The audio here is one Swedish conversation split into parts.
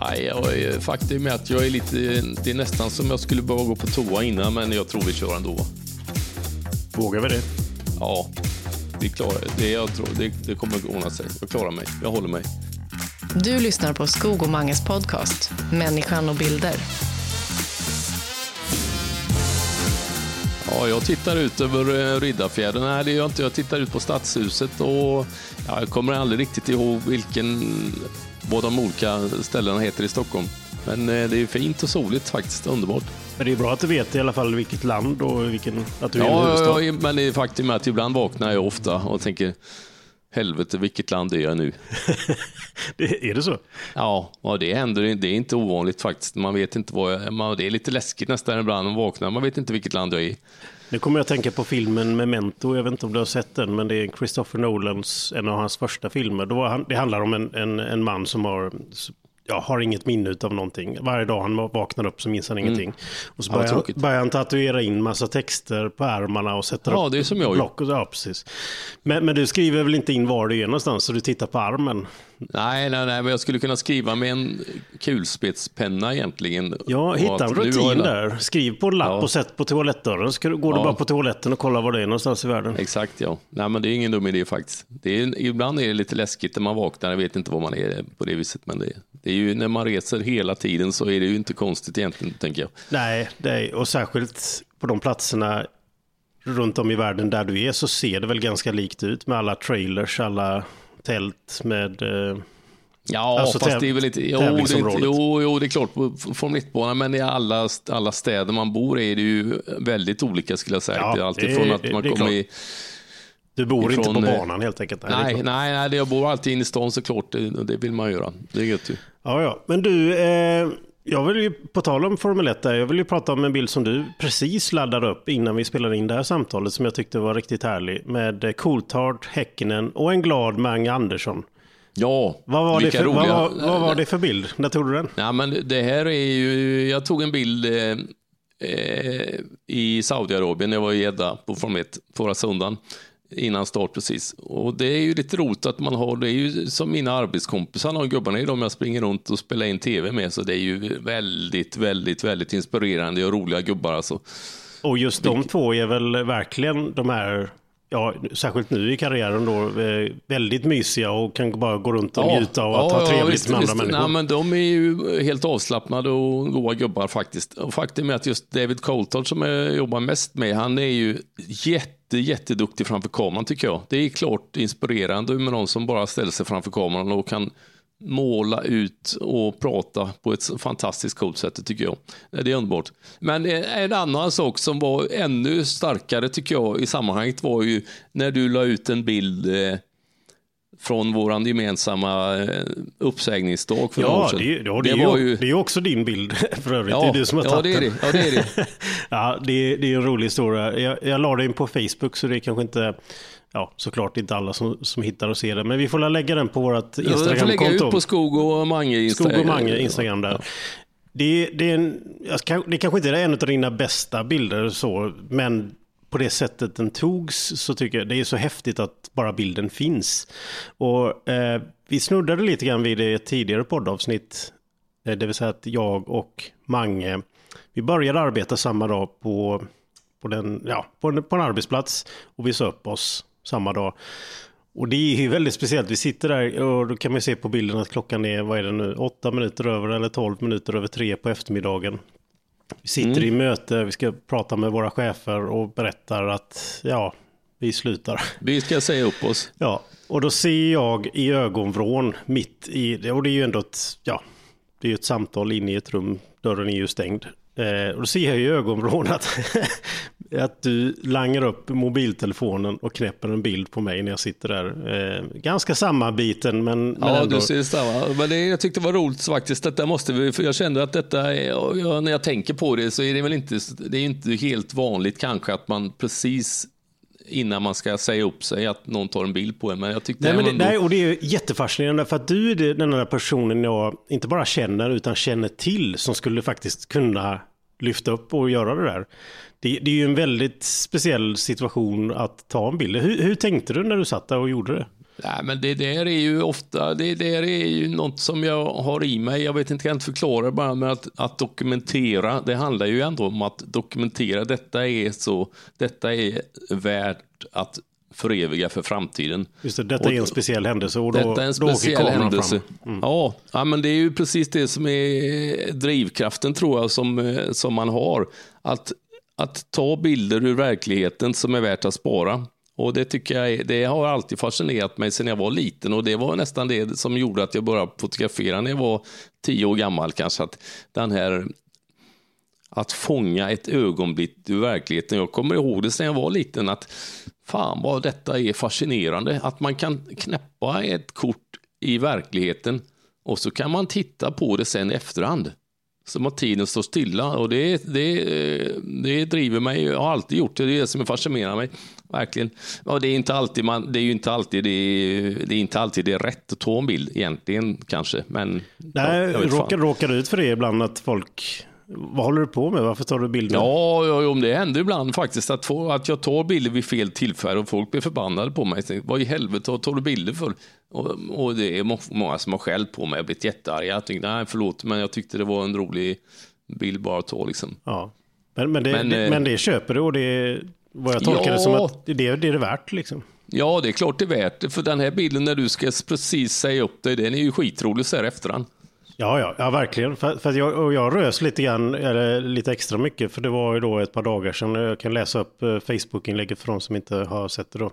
Nej, jag är, faktum är att jag är lite... Det är nästan som jag skulle behöva gå på toa innan, men jag tror vi kör ändå. Vågar vi det? Ja, vi klarar det. Jag tror, det, det kommer att ordna sig. Jag klarar mig. Jag håller mig. Du lyssnar på Skog och Manges podcast Människan och bilder. Ja, jag tittar ut över eh, Riddarfjärden. Nej, det gör jag inte. Jag tittar ut på Stadshuset och ja, jag kommer aldrig riktigt ihåg vilken, vad de olika ställena heter i Stockholm. Men eh, det är fint och soligt faktiskt. Underbart. Men det är bra att du vet i alla fall vilket land och vilken, att du är i Ja, huvudstad. ja, men det är faktum är att ibland vaknar jag ofta och tänker helvete, vilket land är jag nu? Det, är det så? Ja, och det händer. Det är inte ovanligt faktiskt. Man vet inte vad jag, man, det är lite läskigt nästan ibland man vaknar. Man vet inte vilket land jag är i. Nu kommer jag att tänka på filmen Memento. Jag vet inte om du har sett den, men det är Christopher Nolans, en av hans första filmer. Då han, det handlar om en, en, en man som har, ja, har inget minne av någonting. Varje dag han vaknar upp så minns han ingenting. Och så Mm. Ja, börjar, han, börjar han tatuera in massa texter på ärmarna och sätter Ja, upp det är som jag block. Och, ja, precis. Men, men du skriver väl inte in var du är någonstans, så du tittar på armen? Nej, nej, nej, men jag skulle kunna skriva med en kulspetspenna egentligen. Ja, hitta en rutin jag- där. Skriv på en lapp Ja. och sätt på toalettdörren. Så går du bara på toaletten och kollar var det är någonstans i världen. Exakt, ja. Nej, men det är ingen dum idé faktiskt. Det är, ibland är det lite läskigt när man vaknar, jag vet inte var man är på det viset, men det, det är ju när man reser hela tiden så är det ju inte konstigt egentligen, tänker jag. Nej, är, och särskilt på de platserna runt om i världen där du är så ser det väl ganska likt ut med alla trailers, alla tält med... Eh, Ja, Alltså fast det är väl inte... Jo, det jo, jo, det är klart på Formel 1-banan, men i alla, alla städer man bor i är det ju väldigt olika skulle jag säga. Ja, det är alltifrån att man kommer i... du bor inte Ifrån, på eh, banan helt enkelt. Nej, nej, nej, det- jag bor alltid inne i stan såklart. Det, det vill man göra. Det är gött ju. Ja, ja. Men du, eh, jag vill ju, på tal om Formel 1, där, jag vill ju prata om en bild som du precis laddade upp innan vi spelade in det här samtalet som jag tyckte var riktigt härlig. Med eh, Coulthard, Häkkinen och en glad Mange Andersson. Ja, Vad var, det för, vad, roliga... var, vad var det för bild? När tog du den? Ja, men det här är ju, jag tog en bild eh, eh, i Saudiarabien, jag var i Jeddah på Formel 1 förra söndagen, innan start precis. Och det är ju lite roligt att man har, det är ju som mina arbetskompisar, de gubbarna, är de jag springer runt och spelar in tv med, så det är ju väldigt, väldigt, väldigt inspirerande och roliga gubbar alltså. Och just de två är väl verkligen de här, ja, särskilt nu i karriären då, eh, väldigt mysiga och kan bara gå runt och njuta av att ha trevligt visst, med andra visst. människor. Nej, men de är ju helt avslappnade och goa gubbar faktiskt. Och faktum är att just David Coulthard som jag jobbar mest med, han är ju jätte, jätteduktig framför kameran tycker jag. Det är klart inspirerande med någon som bara ställer sig framför kameran och kan måla ut och prata på ett fantastiskt coolt sätt, det tycker jag. Det är underbart. Men eh, en annan sak som var ännu starkare tycker jag i sammanhanget var ju när du la ut en bild eh, från våran gemensamma eh, uppsägningsdag för Ja, det, är- ja, det, ju, var ju... det är också din bild för övrigt. Ja, det är du som har ja, det är det. Ja, det är det. ja, det, är, det är en rolig historia. Jag, jag la den på Facebook så det är kanske inte, ja såklart inte alla som, som hittar och ser det. Men vi får lägga den på vårt Jag får lägga ut Instagramkonto. på Skog och Mange Insta- Skog och Mange Instagram där. Det, det, är en, det kanske inte är en av dina bästa bilder så, men på det sättet den togs så tycker jag det är så häftigt att bara bilden finns. Och eh, vi snuddade lite grann vid det tidigare poddavsnitt. Eh, det vill säga att jag och Mange, vi började arbeta samma dag på, på, den, ja, på, en, på en arbetsplats och vi sa upp oss samma dag. Och det är ju väldigt speciellt. Vi sitter där och då kan man se på bilden att klockan är, vad är det nu, åtta minuter över eller tolv minuter över tre på eftermiddagen. Vi sitter i möte, vi ska prata med våra chefer och berättar att ja, vi slutar. Vi ska säga upp oss. Ja, och då ser jag i ögonvrån mitt i och det är ju ändå ett, ja, det är ju ett samtal inne i ett rum, dörren är ju stängd. Eh, och då ser jag i ögonvrån att, att du langar upp mobiltelefonen och knäpper en bild på mig när jag sitter där. Eh, ganska sammanbiten men, men Ja, ändå. du ser samma. Men det, jag tyckte det var roligt faktiskt. Detta måste vi, för jag kände att detta, är, jag, när jag tänker på det så är det väl inte, det är inte helt vanligt kanske att man precis innan man ska säga upp sig att någon tar en bild på en. Men jag tyckte Nej, men det, ändå- nej, och det är jättefascinerande för att du är den där personen jag inte bara känner utan känner till som skulle faktiskt kunna lyfta upp och göra det där. Det, det är ju en väldigt speciell situation att ta en bild. Hur, hur tänkte du när du satt där och gjorde det? Nej, men det där är ju ofta, det där är ju något som jag har i mig. Jag vet inte, jag kan inte förklara bara med att, att dokumentera. Det handlar ju ändå om att dokumentera. Detta är så, detta är värt att föreviga för framtiden. Just det, detta Och- är en speciell händelse och då, Detta är en då åker speciell kameran händelse. fram. Mm. Ja, ja, men det är ju precis det som är drivkraften tror jag som, som man har. Att, att ta bilder ur verkligheten som är värt att spara. Och det tycker jag är, det har alltid fascinerat mig sedan jag var liten och det var nästan det som gjorde att jag började fotografera när jag var tio år gammal kanske. Att den här att fånga ett ögonblick ur verkligheten. Jag kommer ihåg det sedan jag var liten att fan vad detta är fascinerande. Att man kan knäppa ett kort i verkligheten och så kan man titta på det sen i efterhand. Som att tiden står stilla och det, det, det driver mig. Jag har alltid gjort det. Det är det som fascinerar mig. Verkligen. Ja, det är inte alltid man, det är ju inte alltid det, det är inte alltid det är rätt att ta en bild egentligen kanske. Men Nej, ja, råkar, råkar ut för det ibland att folk, vad håller du på med? Varför tar du bilder? Ja, ja, ja, det händer ibland faktiskt att, att jag tar bilder vid fel tillfälle och folk blir förbannade på mig. Tänker, Vad i helvete tar du bilder för? Och, och det är må- många som har skällt på mig och blivit jättearga. Jag tänkte, nej förlåt, men jag tyckte det var en rolig bild bara att ta liksom. Ja. Men, men, det, Men, det, eh, men det köper du och det är vad jag tolkar det som Ja. att det, det är det värt liksom. Ja, det är klart det är värt det, för den här bilden när du ska precis säga upp dig, den är ju skitrolig så här efterhand. Ja, ja, ja verkligen. För, för jag, och jag rös lite grann, eller lite extra mycket, för det var ju då ett par dagar sedan. Jag kan läsa upp eh, Facebook-inlägget för de som inte har sett det då.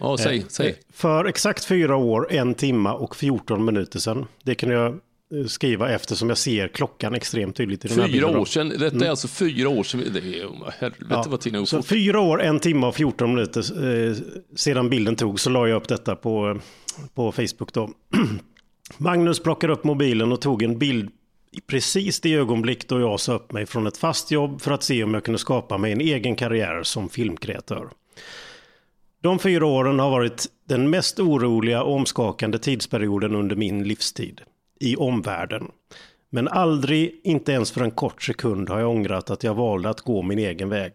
Ja, säg, Eh, säg. För exakt fyra år, en timma och 14 minuter sedan. Det kan jag eh, skriva eftersom jag ser klockan extremt tydligt i den Fyra bilden år sedan, detta är alltså fyra år sedan, det är, helvete vad tiden går Så fort. fyra år, en timme och 14 minuter eh, sedan bilden togs så la jag upp detta på, eh, på Facebook då. Magnus plockade upp mobilen och tog en bild i precis det ögonblick då jag sa upp mig från ett fast jobb för att se om jag kunde skapa mig en egen karriär som filmkreatör. De fyra åren har varit den mest oroliga och omskakande tidsperioden under min livstid. I omvärlden. Men aldrig, inte ens för en kort sekund, har jag ångrat att jag valde att gå min egen väg.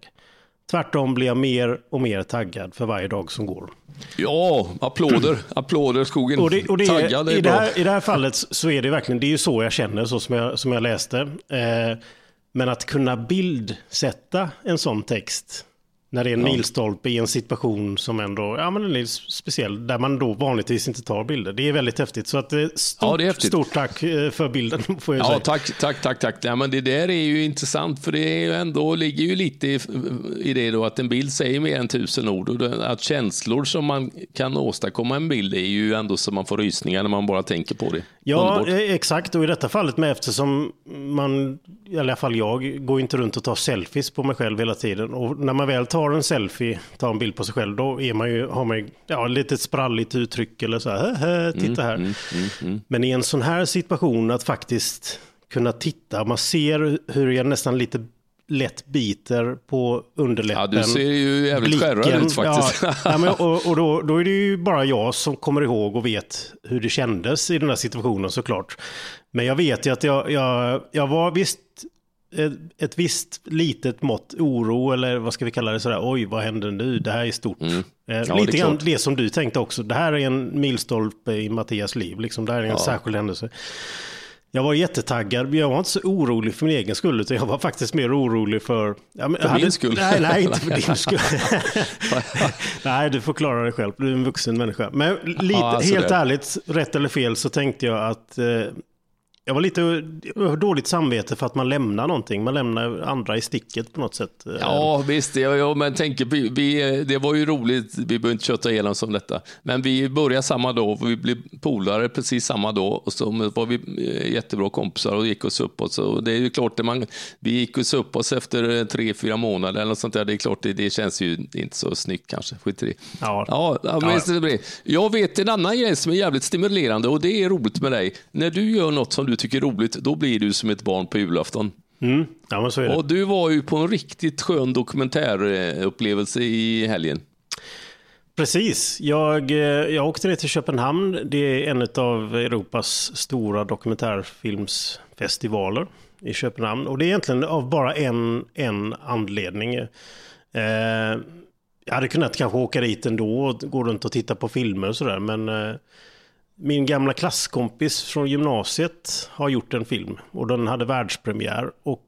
Tvärtom blir jag mer och mer taggad för varje dag som går. Ja, applåder, applåder skogen. Och det, och det Taggad är, är i, det här, I det här fallet så är det verkligen, det är ju så jag känner, så som jag, som jag läste. Eh, men att kunna bildsätta en sån text när det är en milstolpe i en situation som ändå, ja men den är speciell, där man då vanligtvis inte tar bilder. Det är väldigt häftigt. Så att, eh, stort, Ja, det är häftigt. stort tack eh, för bilden, får jag Ja, säga. tack, tack, tack, tack. Ja, men det där är ju intressant, för det är ju ändå, ligger ju lite i, i det då att en bild säger mer än tusen ord och det, att känslor som man kan åstadkomma en bild är ju ändå så man får rysningar när man bara tänker på det. Ja, Underbart. eh, exakt. Och i detta fallet med eftersom man, i alla fall jag, går inte runt och tar selfies på mig själv hela tiden. Och när man väl tar en selfie, tar en bild på sig själv, då är man ju, har man ju ja, lite spralligt uttryck eller så här, "Hä, hä, titta här. Men i en sån här situation att faktiskt kunna titta, man ser hur jag nästan lite lätt biter på underläppen. Ja, du ser ju jävligt skärrad ut faktiskt. Ja, ja, men, och och då, då är det ju bara jag som kommer ihåg och vet hur det kändes i den här situationen såklart. Men jag vet ju att jag, jag, jag var visst ett, ett visst litet mått oro eller vad ska vi kalla det sådär, oj vad händer nu, det här är stort. Eh, Mm. det är lite grann det som du tänkte också, det här är en milstolpe i Mattias liv, liksom, det här är en särskild händelse. Jag var jättetaggad, jag var inte så orolig för min egen skull, utan jag var faktiskt mer orolig för... Ja, men, För jag min skull? Nej, nej, inte för din skull. nej, du får klara dig själv, du är en vuxen människa. Men lite, Ja, alltså helt det. ärligt, rätt eller fel, så tänkte jag att eh, jag var lite dåligt samvete för att man lämnar någonting. Man lämnar andra i sticket på något sätt. Ja, visst. Ja, ja, men tänker, vi, vi, det var ju roligt. Vi behöver inte köta igenom som detta. Men vi började samma dag och vi blev polare precis samma dag. Och så var vi eh, jättebra kompisar och gick oss uppåt. Så det är ju klart, att man, vi gick oss upp oss efter eh, tre, fyra månader eller något sånt där. Det är klart, det, det känns ju inte så snyggt kanske. Skit i det. Ja. Ja, ja, det. Jag vet en annan grej som är jävligt stimulerande och det är roligt med dig. När du gör något som du tycker är roligt, då blir du som ett barn på julafton. Mm, ja, men så är det. Och du var ju på en riktigt skön dokumentärupplevelse i helgen. Precis. Jag, eh, jag åkte ner till Köpenhamn. Det är en av Europas stora dokumentärfilmsfestivaler i Köpenhamn. Och det är egentligen av bara en, en anledning. Eh, jag hade kunnat kanske åka dit ändå och gå runt och titta på filmer och sådär. Men eh, min gamla klasskompis från gymnasiet har gjort en film och den hade världspremiär. Och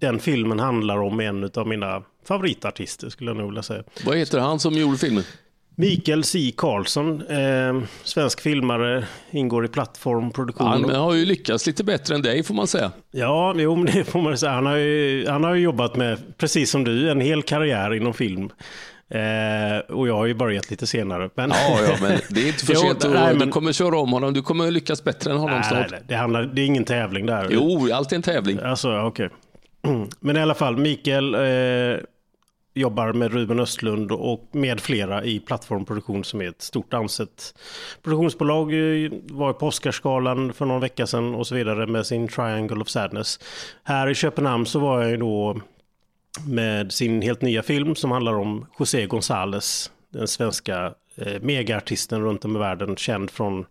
den filmen handlar om en av mina favoritartister skulle jag nog vilja säga. Vad heter han som gjorde filmen? Mikael C. Karlsson, eh, svensk filmare, ingår i plattformproduktion. Han har ju lyckats lite bättre än dig får man säga. Ja, jo, det får man säga. Han har, ju, han har ju jobbat med, precis som du, en hel karriär inom film. Eh, och jag har ju börjat lite senare. Men... Ja, ja, men det är inte för Jo, sent. nej, men- Du kommer köra om honom. Du kommer lyckas bättre än honom Nej, snart. nej, det, handlar, det är ingen tävling där. Jo, allt är en tävling. Alltså, okej. Men i alla fall, Mikael eh, jobbar med Ruben Östlund och med flera i Plattformproduktion som är ett stort ansett produktionsbolag. eh, Var på Oscarsgalan för någon vecka sedan och så vidare med sin Triangle of Sadness. Här i Köpenhamn så var jag ju då med sin helt nya film som handlar om José González, den svenska eh, megaartisten runt om i världen, känd från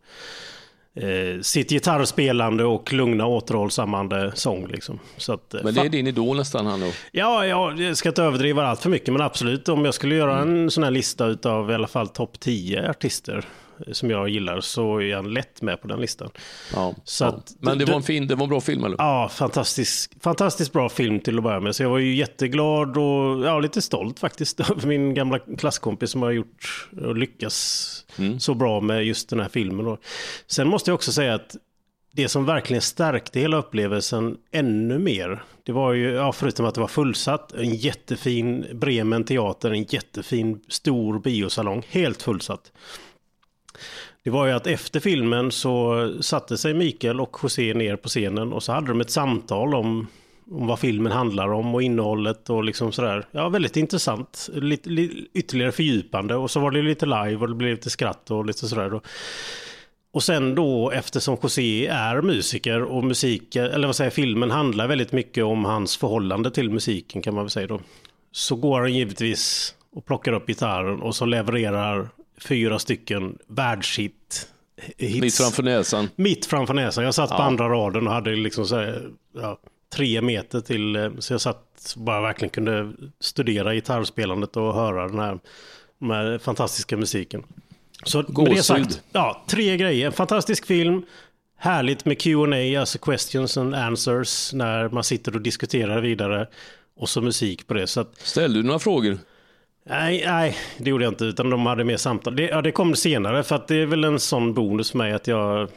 eh, sitt gitarrspelande och lugna återhållsammande sång. Liksom. Så att, eh, Men det är din idol nästan han då. Ja, ja, jag ska inte överdriva allt för mycket, men absolut. Om jag skulle göra en sån här lista utav i alla fall topp 10 artister som jag gillar så är jag lätt med på den listan. Ja. Så ja. att- Men det du- var, en fin, det var en bra film eller? Ja, fantastisk, fantastiskt bra film till att börja med. Så jag var ju jätteglad och ja, lite stolt faktiskt över min gamla klasskompis som har gjort och lyckats så bra med just den här filmen. Sen måste jag också säga att det som verkligen stärkte hela upplevelsen ännu mer, det var ju, ja, förutom att det var fullsatt, en jättefin Bremen teater, en jättefin stor biosalong, helt fullsatt. Det var ju att efter filmen så satte sig Mikael och José ner på scenen och så hade de ett samtal om, om vad filmen handlar om och innehållet och liksom sådär. Ja, väldigt intressant. Lite, lite, ytterligare fördjupande och så var det lite live och det blev lite skratt och lite sådär. Och, och sen då eftersom José är musiker och musik, eller vad säger jag, filmen handlar väldigt mycket om hans förhållande till musiken kan man väl säga då. Så går han givetvis och plockar upp gitarren och så levererar fyra stycken världshit. hits. Mitt framför näsan. Mitt framför näsan. Jag satt på Ja. andra raden och hade liksom så här, ja, tre meter till. eh, Så jag satt bara verkligen kunde studera gitarrspelandet och höra den här, den här fantastiska musiken. Så med det sagt, ja, tre grejer. En fantastisk film. Härligt med Q&A, alltså questions and answers, när man sitter och diskuterar vidare. Och så musik på det. Så att, Ställde du några frågor? Nej, nej, det gjorde jag inte. Utan de hade mer samtal. Det, ja, det kom senare. För att det är väl en sån bonus för mig att jag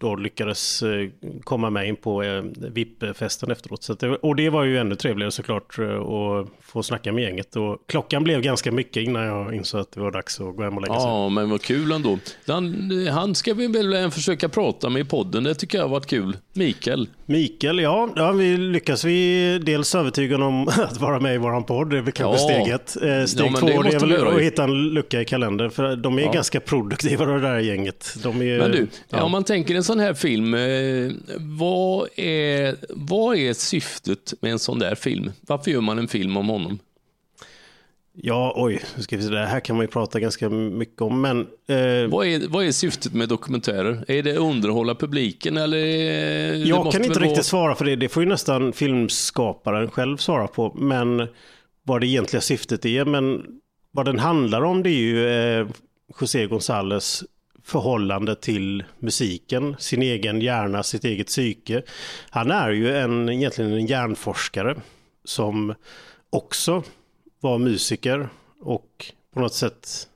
då lyckades eh, komma med in på eh, VIP-festen efteråt. Så det, och det var ju ännu trevligare såklart eh, att få snacka med gänget. Och klockan blev ganska mycket innan jag insåg att det var dags att gå hem och lägga sig. Ja, men vad kul ändå. Han, han ska vi väl försöka prata med i podden. Det tycker jag har varit kul. Mikael. Mikael, ja, ja vi lyckas vi dels övertyga honom att vara med i våran podd. Det är väl kanske Ja. steget. Eh, Steg Ja, två det det är väl att hitta en lucka i kalendern. För de är Ja. ganska produktiva det där gänget. De är, Men du, ja. om man tänker en sån här film, eh, vad är, vad är syftet med en sån där film? Varför gör man en film om honom? Ja, oj, ska vi se, det här kan man ju prata ganska mycket om, men eh, Vad är, vad är syftet med dokumentärer? Är det att underhålla publiken eller? eh, jag kan inte väl riktigt svara för det. Det får ju nästan filmskaparen själv svara på, men vad det egentliga syftet är. Men vad den handlar om det är ju eh, José González förhållande till musiken, sin egen hjärna, sitt eget psyke. Han är ju en, egentligen en hjärnforskare som också var musiker och på något sätt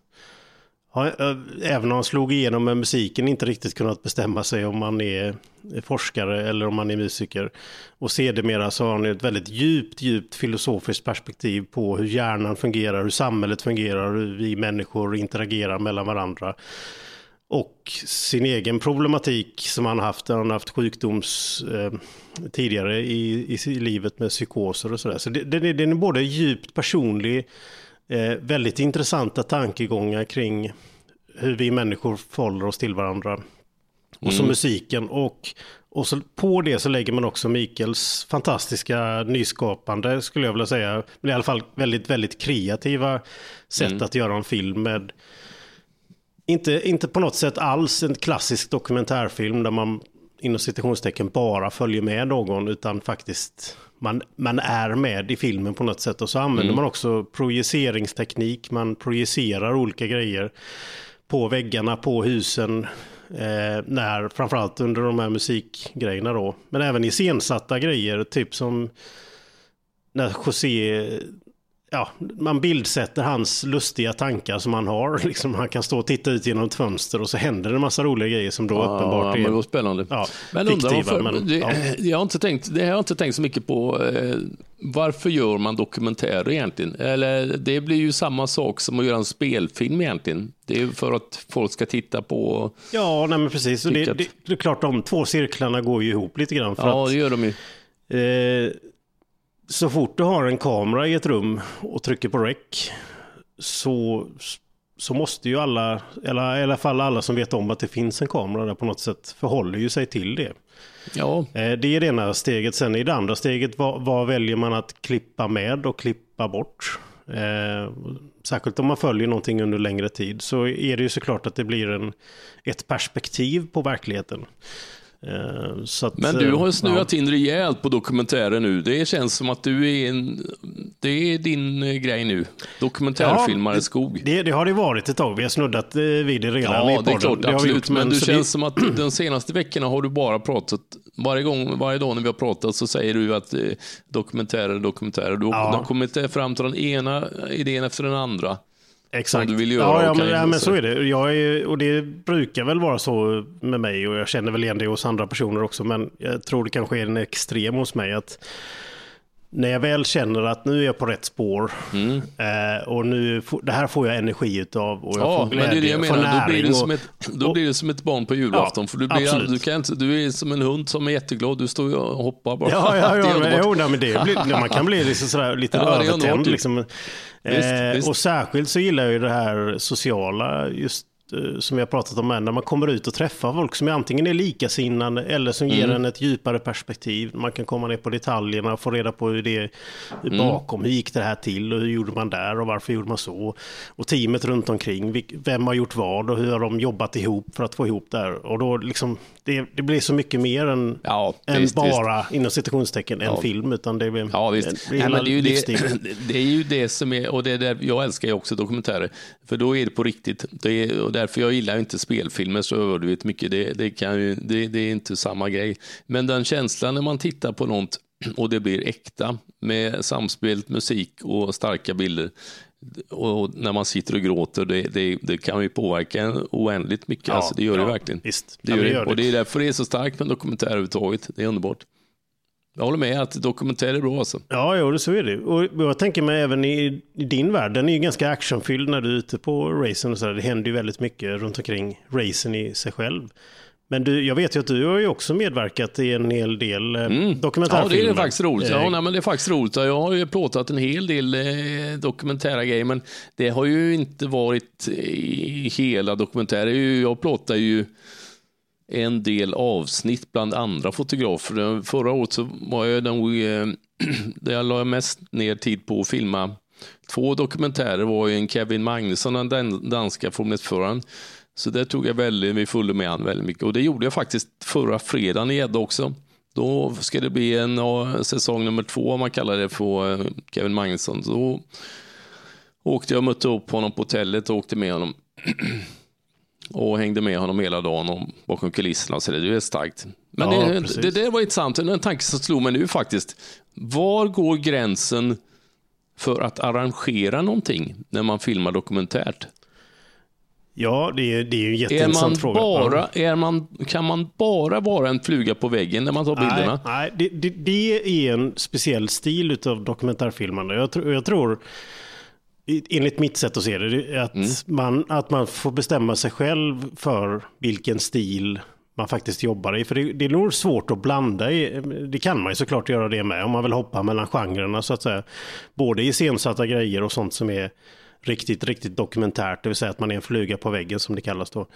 Ja, eh, även om han slog igenom med musiken inte riktigt kunnat bestämma sig om man är forskare eller om man är musiker. Och sedermera så har han ett väldigt djupt, djupt filosofiskt perspektiv på hur hjärnan fungerar, hur samhället fungerar, hur vi människor interagerar mellan varandra. Och sin egen problematik som han haft, han har haft sjukdoms eh, tidigare i, i livet med psykoser och sådär. Så det, är, den är både djupt personlig, eh, väldigt intressanta tankegångar kring hur vi människor förhåller oss till varandra. Och så musiken och, och så på det så lägger man också Mikaels fantastiska nyskapande skulle jag vilja säga. Men i alla fall väldigt, väldigt kreativa sätt att göra en film med inte, inte på något sätt alls en klassisk dokumentärfilm där man inom citationstecken bara följer med någon utan faktiskt man, man är med i filmen på något sätt och så använder Mm. man också projiceringsteknik, man projicerar olika grejer på väggarna, på husen, eh, när, framförallt under de här musikgrejerna då. Men även iscensatta grejer, typ som när José, ja, man bildsätter hans lustiga tankar som han har. Liksom, han kan stå och titta ut genom ett fönster och så händer det en massa roliga grejer som då uppenbart ja, men det är var spännande. ja, Men undrar fiktiva, varför, men, det, ja. jag har inte tänkt, det har jag inte tänkt så mycket på. Eh, varför gör man dokumentärer egentligen? Eller det blir ju samma sak som att göra en spelfilm egentligen. Det är för att folk ska titta på... Ja, nej men precis. Det, det, det är klart, de två cirklarna går ju ihop lite grann. För Ja, att, det gör de ju. eh, så fort du har en kamera i ett rum och trycker på rec så, så måste ju alla, eller i alla fall alla som vet om att det finns en kamera där på något sätt, förhåller ju sig till det. Ja, Eh, Det är det ena steget. Sen i det andra steget, vad, vad väljer man att klippa med och klippa bort? Eh, särskilt om man följer någonting under längre tid så är det ju såklart att det blir en, ett perspektiv på verkligheten. Eh, att, men du har ju eh, snuvat in rejält på dokumentärer nu. Det känns som att du är en... Det är din eh, grej nu. Dokumentärfilmare Ja, skog. Det, det har det varit ett tag. Vi har snuddat eh, vid det redan i Ja, podden. det är klart, har vi absolut. gjort, men du så känns det, som att de senaste veckorna har du bara pratat, varje gång, varje dag när vi har pratat så säger du att eh, dokumentärer, dokumentärer. Du Ja. har kommit fram till den ena idén efter den andra. Exakt. du vill göra Ja, ja, men, ja men så är det. Jag är, och det brukar väl vara så med mig och jag känner väl igen det hos andra personer också. Men jag tror det kanske är en extrem hos mig. att när jag väl känner att nu är jag på rätt spår Mm. eh, och nu det här får jag energi utav och jag Ja, får men glädje, det är det jag får menar. Då blir, näring det som och- ett, då och- blir det som ett barn på julafton. Ja, för du, blir, du, kan inte, du är som en hund som är jätteglad. Du står och hoppar bara. Ja, ja, Det är ja men, jo, nej, men det blir, man kan bli liksom sådär, lite Ja, övertänd. Liksom. Visst, Eh, visst. Och särskilt så gillar jag ju det här sociala, just som jag pratat om här, när man kommer ut och träffar folk som är antingen är likasinnade eller som Mm. ger en ett djupare perspektiv. Man kan komma ner på detaljerna och få reda på hur det är Mm. bakom. Hur gick det här till och hur gjorde man där och varför gjorde man så? Och teamet runt omkring, vem har gjort vad och hur har de jobbat ihop för att få ihop det här? Och då liksom, det, det blir så mycket mer än, Ja, än visst, visst. bara, inom citationstecken, en Ja. film. Utan det blir, Ja, visst. det blir Nej, det, är det, det är ju det som är, och det är där, jag älskar ju också dokumentärer, för då är det på riktigt. Det är, och därför jag gillar inte spelfilmer så överdrivet mycket, det, det, kan ju, det, det är inte samma grej. Men den känslan när man tittar på något och det blir äkta med samspelt musik och starka bilder, och när man sitter och gråter, det, det, det kan ju påverka en oändligt mycket. Ja, alltså, det gör det ja, verkligen. visst. Det Ja, gör det. det gör det. Och det är därför det är så starkt med dokumentär överhuvudtaget. Det är underbart. Jag håller med att dokumentär är bra alltså. Ja, jo, så är det. Och jag tänker mig även i, i din värld, den är ju ganska actionfylld när du är ute på racen och så där. Det händer ju väldigt mycket runt omkring racen i sig själv. Men du, jag vet ju att du har ju också medverkat i en hel del eh, Mm. Ja, dokumentärfilmer. det är faktiskt roligt. Ja, Eh, nej, men det är faktiskt roligt. Jag har ju plåtat en hel del eh, dokumentära grejer, men det har ju inte varit i hela dokumentärer. Jag plåtar ju en del avsnitt bland andra fotografer. Förra året så var jag nog, eh, där jag la mest ner tid på att filma två dokumentärer var ju en Kevin Magnusson, den dan- danska Formel 1-föraren. Så där tog jag väldigt, vi följde med han väldigt mycket. Och det gjorde jag faktiskt förra fredagen i Gädda också. Då ska det bli en säsong nummer två, om man kallar det för eh, Kevin Magnusson. Då åkte jag och mötte upp honom på hotellet och åkte med honom. och hängde med honom hela dagen och bakom kulisserna. Så det, det är starkt. Men Ja, det, det, det var intressant, en tanke som slog mig nu faktiskt. Var går gränsen för att arrangera någonting när man filmar dokumentärt? Ja, det är, det är ju en Är man jätteintressant fråga. bara, är man, kan man bara vara en fluga på väggen när man tar bilderna? Nej, nej det, det, det är en speciell stil av dokumentärfilmande. Jag, tror- jag tror, enligt mitt sätt att se det, är att, Mm. man, att man får bestämma sig själv för vilken stil man faktiskt jobbar i. För det, det är nog svårt att blanda i. Det kan man ju såklart göra det med om man vill hoppa mellan genrerna så att säga. Både iscensatta grejer och sånt som är riktigt, riktigt dokumentärt. Det vill säga att man är en fluga på väggen som det kallas då.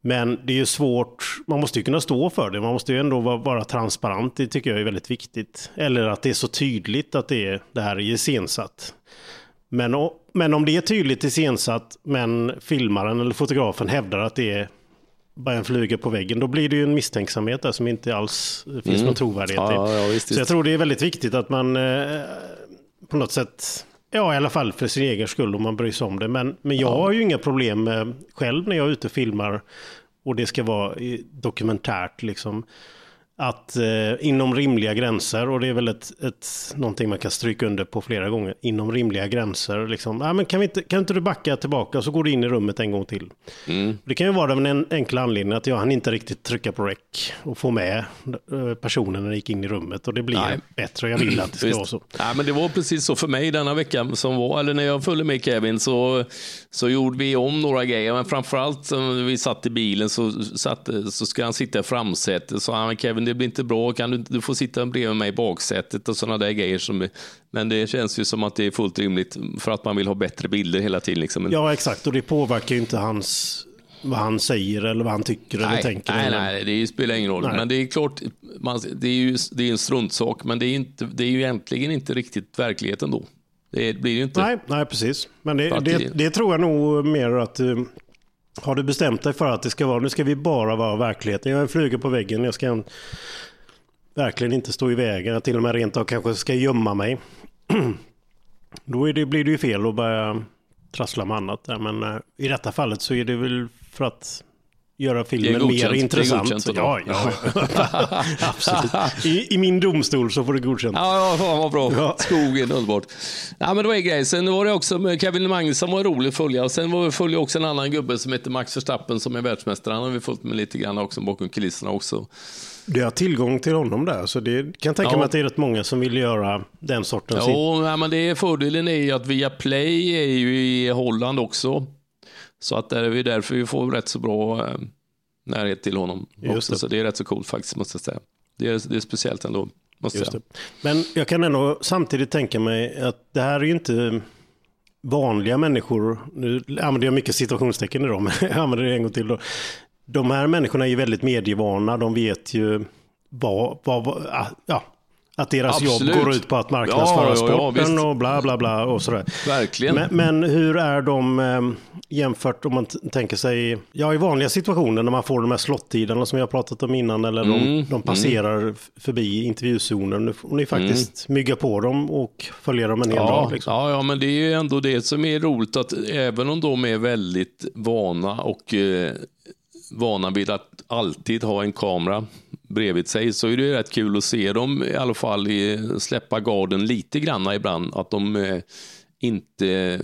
Men det är ju svårt, man måste ju kunna stå för det, man måste ju ändå vara, vara transparent, det tycker jag är väldigt viktigt. Eller att det är så tydligt att det, är, det här är iscensatt. Men, men om det är tydligt iscensatt, men filmaren eller fotografen hävdar att det är bara en fluga på väggen. Då blir det ju en misstänksamhet där som inte alls finns någon trovärdighet i. Mm. Ja, ja, Så jag tror det är väldigt viktigt att man eh, på något sätt, ja i alla fall för sin egen skull om man bryr sig om det. Men, men jag har ju inga problem med, själv när jag är ute och filmar och det ska vara dokumentärt liksom. Att eh, inom rimliga gränser, och det är väl ett, ett, någonting man kan stryka under på flera gånger, inom rimliga gränser. Liksom, ah, men kan, vi inte, kan inte du backa tillbaka och så går du in i rummet en gång till. Mm. Det kan ju vara av en enkel anledning att jag hann inte riktigt trycka på rec och få med eh, personen när jag gick in i rummet. Och det blir Nej. bättre jag vill att det ska vara så. Nej, men det var precis så för mig denna vecka som var, eller när jag följde med Kevin så, så gjorde vi om några grejer. Men framförallt när vi satt i bilen så, satt, så ska han sitta i framsätet. Så han, Kevin det blir inte bra, kan du, du får sitta bredvid mig i baksätet och sådana där grejer. Som, men det känns ju som att det är fullt rimligt för att man vill ha bättre bilder hela tiden. Liksom. Ja, exakt. Och det påverkar ju inte hans, vad han säger eller vad han tycker eller Nej, tänker. nej, eller- nej, det spelar ingen roll. Nej. Men det är klart, man, det är ju det är en struntsak, men det är, inte, det är ju egentligen inte riktigt verkligheten då. Det blir ju inte. Nej, nej, precis. Men det, det- det tror jag nog mer att eh, har du bestämt dig för att det ska vara, nu ska vi bara vara verkligheten. Jag är en fluga på väggen, jag ska en, verkligen inte stå i vägen, jag till och med rent av kanske ska gömma mig. Då är det, blir det ju fel att börja trassla med annat. Men eh, i detta fallet så är det väl för att göra filmen mer intressant. ja, ja. absolut. I, I min domstol så får det godkänt. Ja, ja fan vad bra. Ja. Skogen, underbart. Ja, men det var en grej. Sen var det också Kevin Magnusson var rolig att följa. Och sen var vi följa också en annan gubbe som heter Max Verstappen som är världsmästare. Han har vi följt med lite grann också bakom kulisserna också. Du har tillgång till honom där, så det kan tänka Ja. mig att det är rätt många som vill göra den sortens... Jo, nej, men det är fördelen är ju att Viaplay är ju i Holland också. Så att där är därför vi får rätt så bra eh, närhet till honom. Också. det. Så det är rätt så coolt faktiskt, måste jag säga. Det är, det är speciellt ändå, måste jag säga. det. Men jag kan ändå samtidigt tänka mig att det här är ju inte vanliga människor. Nu använder jag mycket situationstecken idag, men jag använder det en gång till. Då. De här människorna är ju väldigt medievana. De vet ju vad, vad, vad ja, att deras Absolut. jobb går ut på att marknadsföra Ja, ja, ja, sporten visst. och bla bla bla och sådär. Verkligen. Men, men hur är de eh, jämfört om man tänker sig, ja i vanliga situationer när man får de här slottiderna som vi har pratat om innan eller de, Mm, de passerar f- förbi intervjuzonen. Nu får ni faktiskt mygga på dem och följa dem en hel Mm. Ja, dag. Liksom. ja, ja, men det är ju ändå det som är roligt att även om de är väldigt vana och eh, vana vid att alltid ha en kamera bredvid sig så är det rätt kul att se dem i alla fall i, släppa garden lite grann ibland. Att de eh, inte,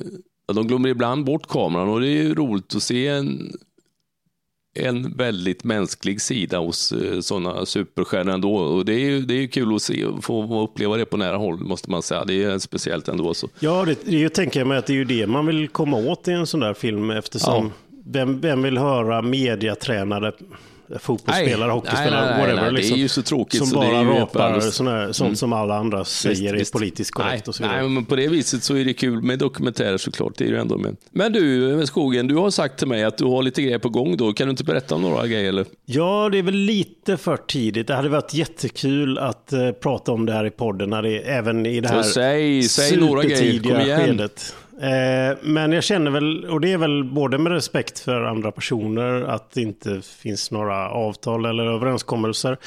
ja, de glömmer ibland bort kameran och det är ju roligt att se en, en väldigt mänsklig sida hos eh, sådana superstjärnor ändå. Och det är ju det är kul att se, få uppleva det på nära håll måste man säga. Det är speciellt ändå. Så. Ja, det, det tänker jag mig att det är ju det man vill komma åt i en sån där film eftersom vem, vem vill höra mediatränade fotbollsspelare, Nej, hockeyspelare, nej, nej, whatever. nej, det är liksom, ju så tråkigt Som så bara rapar sånt som alla andra säger Visst, är visst. politiskt korrekt nej, och så vidare. Nej, men på det viset så är det kul med dokumentärer såklart. Det är ju ändå med. Men du, Skogen, du har sagt till mig att du har lite grejer på gång då. Kan du inte berätta om några grejer? Eller? Ja, det är väl lite för tidigt. Det hade varit jättekul att eh, prata om det här i podden, när det, även i det här säg- säg några grejer. Kom igen. skedet. Eh, men jag känner väl, och det är väl både med respekt för andra personer, att det inte finns några avtal eller överenskommelser.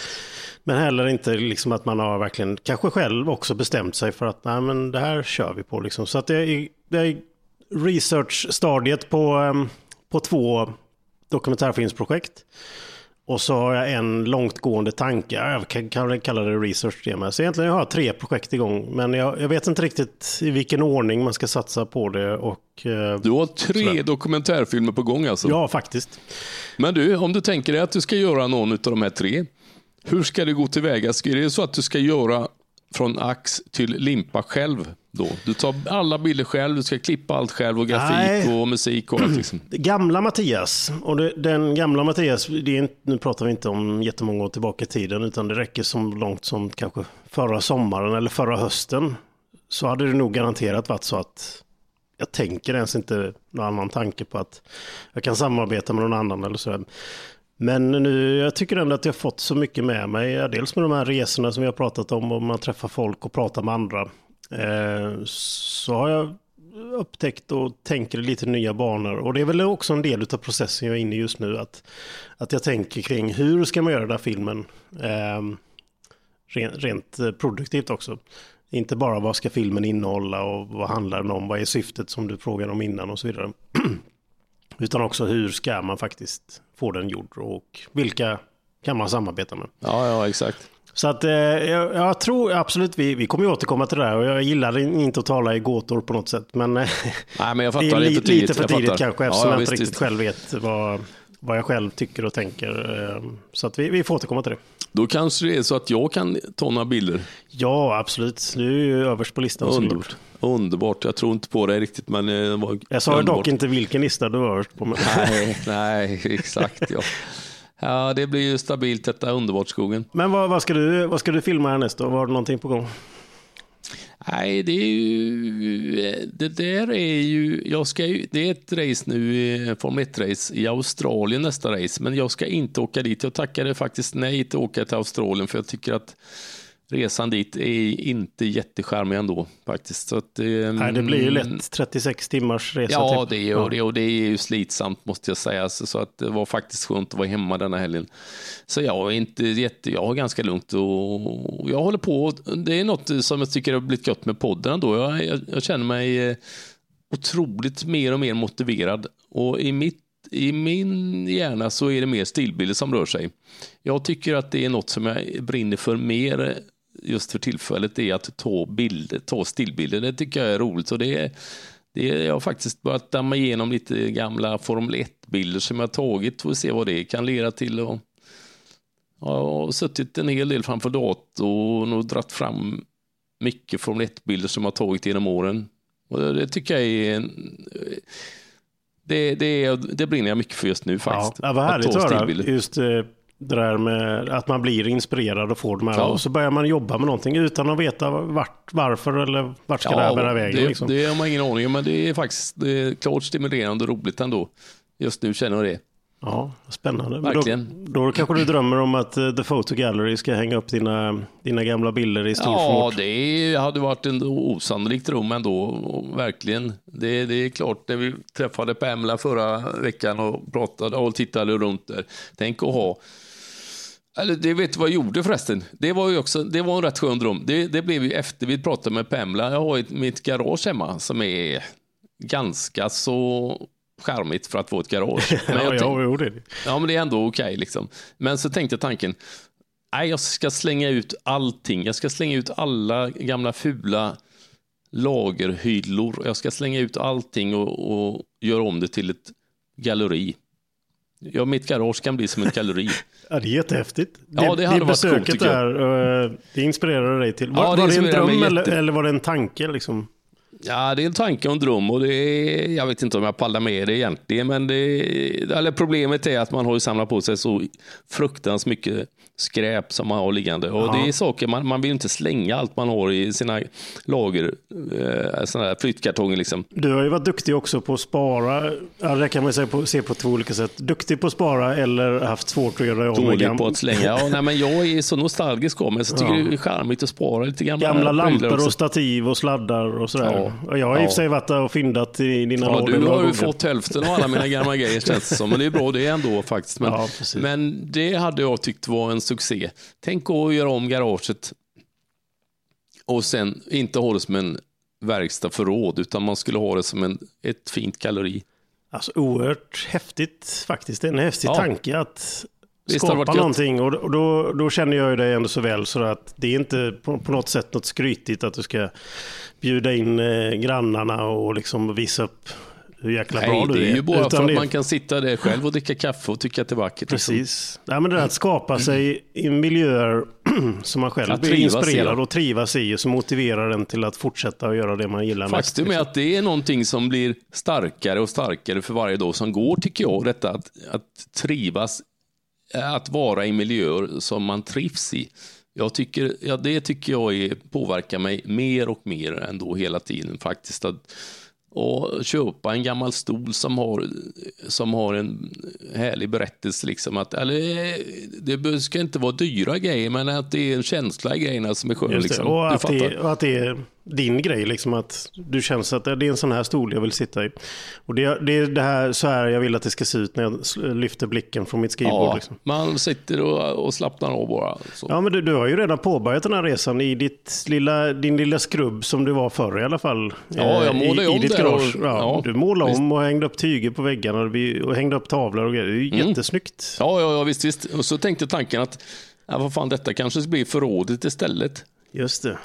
Men heller inte liksom att man har verkligen, kanske själv också bestämt sig för att nej men det här kör vi på liksom. Så att det är, det är research-stadiet på, ehm, på två dokumentärfilmsprojekt. Och så har jag en långtgående tanke, jag kan, kalla det research det med. Så egentligen har jag tre projekt igång, men jag, jag vet inte riktigt i vilken ordning man ska satsa på det. Och, eh, Du har tre Sådär. dokumentärfilmer på gång alltså. ja, faktiskt. Men du, om du tänker dig att du ska göra någon av de här tre. Hur ska det gå tillväga? Ska det så att du ska göra från ax till limpa själv då? Du tar alla bilder själv, du ska klippa allt själv och grafik Nej. och musik och allt liksom. Gamla Mattias, och det, den gamla Mattias, det är inte, nu pratar vi inte om jättemånga år tillbaka i tiden, utan det räcker som långt som kanske förra sommaren eller förra hösten. Så hade det nog garanterat varit så att jag tänker ens inte någon annan tanke på att jag kan samarbeta med någon annan eller sådär. Men nu, jag tycker ändå att jag har fått så mycket med mig. Dels med de här resorna som vi har pratat om och man träffar folk och pratar med andra. Eh, så har jag upptäckt och tänker lite nya banor. Och det är väl också en del av processen jag är inne i just nu. Att, att jag tänker kring hur ska man göra den här filmen eh, rent, rent produktivt också. Inte bara vad ska filmen innehålla och vad handlar den om, vad är syftet som du frågade om innan och så vidare. Utan också hur ska man faktiskt få den gjord och vilka kan man samarbeta med. Ja, ja exakt. Så att eh, jag, jag, tror absolut, vi, vi kommer ju återkomma till det där och jag gillar inte att tala i gåtor på något sätt. Men, Nej, men jag det är li, lite, lite för tidigt kanske eftersom ja, jag inte riktigt visst. själv vet vad, vad jag själv tycker och tänker. Eh, så att vi, vi får återkomma till det. Då kanske det är så att jag kan ta några bilder. Ja, absolut. Du är ju överst på listan. Underbart. Underbart. Jag tror inte på det riktigt. Men det var jag sa underbart. dock inte vilken lista du var överst på. Nej, nej, exakt. Ja. ja, det blir ju stabilt detta underbart skogen. Men vad, vad, ska du, vad ska du filma härnäst då? Var det någonting på gång? Nej, det är ju, det där är ju, jag ska ju, det är ett race nu, Formel 1-race i Australien nästa race, men jag ska inte åka dit. Jag tackade faktiskt nej till att åka till Australien för jag tycker att resan dit är inte jättecharmig ändå faktiskt. Så att, Nej, det blir ju lätt 36 timmars resa. Ja, typ. det gör ja. det och det är ju slitsamt måste jag säga. Så, så att det var faktiskt skönt att vara hemma denna helgen. Så jag är inte jätte, jag har ganska lugnt och jag håller på. Det är något som jag tycker har blivit gott med podden ändå. Jag, jag, jag känner mig eh, otroligt mer och mer motiverad och i mitt i min hjärna så är det mer stillbilder som rör sig. Jag tycker att det är något som jag brinner för mer just för tillfället är att ta bilder, ta stillbilder. Det tycker jag är roligt och det är, det är, jag har faktiskt börjat damma igenom lite gamla Formel 1-bilder som jag tagit och se vad det kan leda till. Och, jag har suttit en hel del framför datorn och dratt fram mycket Formel 1-bilder som jag tagit genom åren. Och det tycker jag är en, det, det, det brinner jag mycket för just nu faktiskt. Ja, vad härligt att höra. Just eh, det där med att man blir inspirerad och får de här. Ja. Och så börjar man jobba med någonting utan att veta vart, varför eller vart ska ja, det här bära vägen. Det, liksom. det har man ingen aning om, men det är faktiskt det är klart stimulerande och roligt ändå. Just nu känner jag det. Ja, spännande. Verkligen. Då, då kanske du drömmer om att uh, The Photo Gallery ska hänga upp dina, dina gamla bilder i stor Ja, det hade varit en osannolikt dröm ändå. Verkligen. Det, det är klart, när vi träffade Pamela förra veckan och pratade och tittade runt där. Tänk att ha eller det vet du vad jag gjorde förresten? Det var ju också, det var en rätt skön dröm. Det, det blev ju efter vi pratade med Pamela. Jag har ett, mitt garage hemma som är ganska så charmigt för att få ett garage. Men ja, ja, jo, det. ja, men det är ändå okej okay, liksom. Men så tänkte jag tanken, nej, jag ska slänga ut allting. Jag ska slänga ut alla gamla fula lagerhyllor. Jag ska slänga ut allting och, och göra om det till ett galleri. Ja, mitt garage kan bli som ett galleri. ja, det är jättehäftigt. Ja, det hade det varit coolt, besöket där, det inspirerade dig till. Var, Ja, det var det en dröm eller, jätte- eller var det en tanke? Liksom? Ja, det är en tanke och en dröm och det är, jag vet inte om jag pallar med det egentligen, men det, eller problemet är att man har ju samlat på sig så fruktansvärt mycket skräp som man har liggande. Och Ja. det är saker, man, man vill inte slänga allt man har i sina lager, eh, sådana här flyttkartonger liksom. Du har ju varit duktig också på att spara. Ja, det kan man säga på, se på två olika sätt. Duktig på att spara eller haft svårt att göra med Dålig på att slänga. Ja, nej, men jag är så nostalgisk av mig, så tycker Ja. det är charmigt att spara lite gamla, gamla lampor och stativ och sladdar och sådär. Ja. Och jag har i och Ja. för sig varit där och fyndat i dina Ja, lådor du har ju fått hälften av alla mina gamla grejer känns det som. Men det är bra det ändå faktiskt. Men, Ja, men det hade jag tyckt var en succé. Tänk att göra om garaget och sen inte ha det som en verkstad förråd utan man skulle ha det som en, ett fint galleri. Alltså oerhört häftigt faktiskt. Det är en häftig Ja. tanke att skapa någonting. Och och då, då känner jag ju dig ändå så väl så att det är inte på, på något sätt något skrytigt att du ska bjuda in eh, grannarna och liksom visa upp hur jäkla bra Nej, du det är ju bara Utan för att det- man kan sitta där själv och dricka kaffe och tycka att det är vackert. liksom. Precis. Nej, men det där att skapa sig i miljöer som man själv Att blir i, inspirerad ja. och trivas i och som motiverar en till att fortsätta att göra det man gillar mest. Faktum är liksom. att det är någonting som blir starkare och starkare för varje dag som går, tycker jag. Detta att, att trivas, att vara i miljöer som man trivs i. Jag tycker, ja, det tycker jag är, påverkar mig mer och mer ändå hela tiden faktiskt. Att, och köpa en gammal stol som har, som har en härlig berättelse. Liksom att, eller, det ska inte vara dyra grejer, men att det är en känsla i grejerna som är skön. Liksom. Och, att det, och att det din grej, liksom att du känner att det är en sån här stol jag vill sitta i. Och det, det är det här, så här jag vill att det ska se ut när jag lyfter blicken från mitt skrivbord. Ja, Liksom. man sitter och, och slappnar av bara. Så. Ja, men du, du har ju redan påbörjat den här resan i ditt lilla, din lilla skrubb som du var förr i alla fall. Ja, jag Eh, målade i, ju i om ditt där och-. Ja, ja, du målade visst. om och hängde upp tyger på väggarna och, och hängde upp tavlor och grejer. Det är ju Mm. jättesnyggt. Ja, ja, ja, visst, visst. Och så tänkte tanken att ja, vad fan, detta kanske blir förrådet istället. Just det.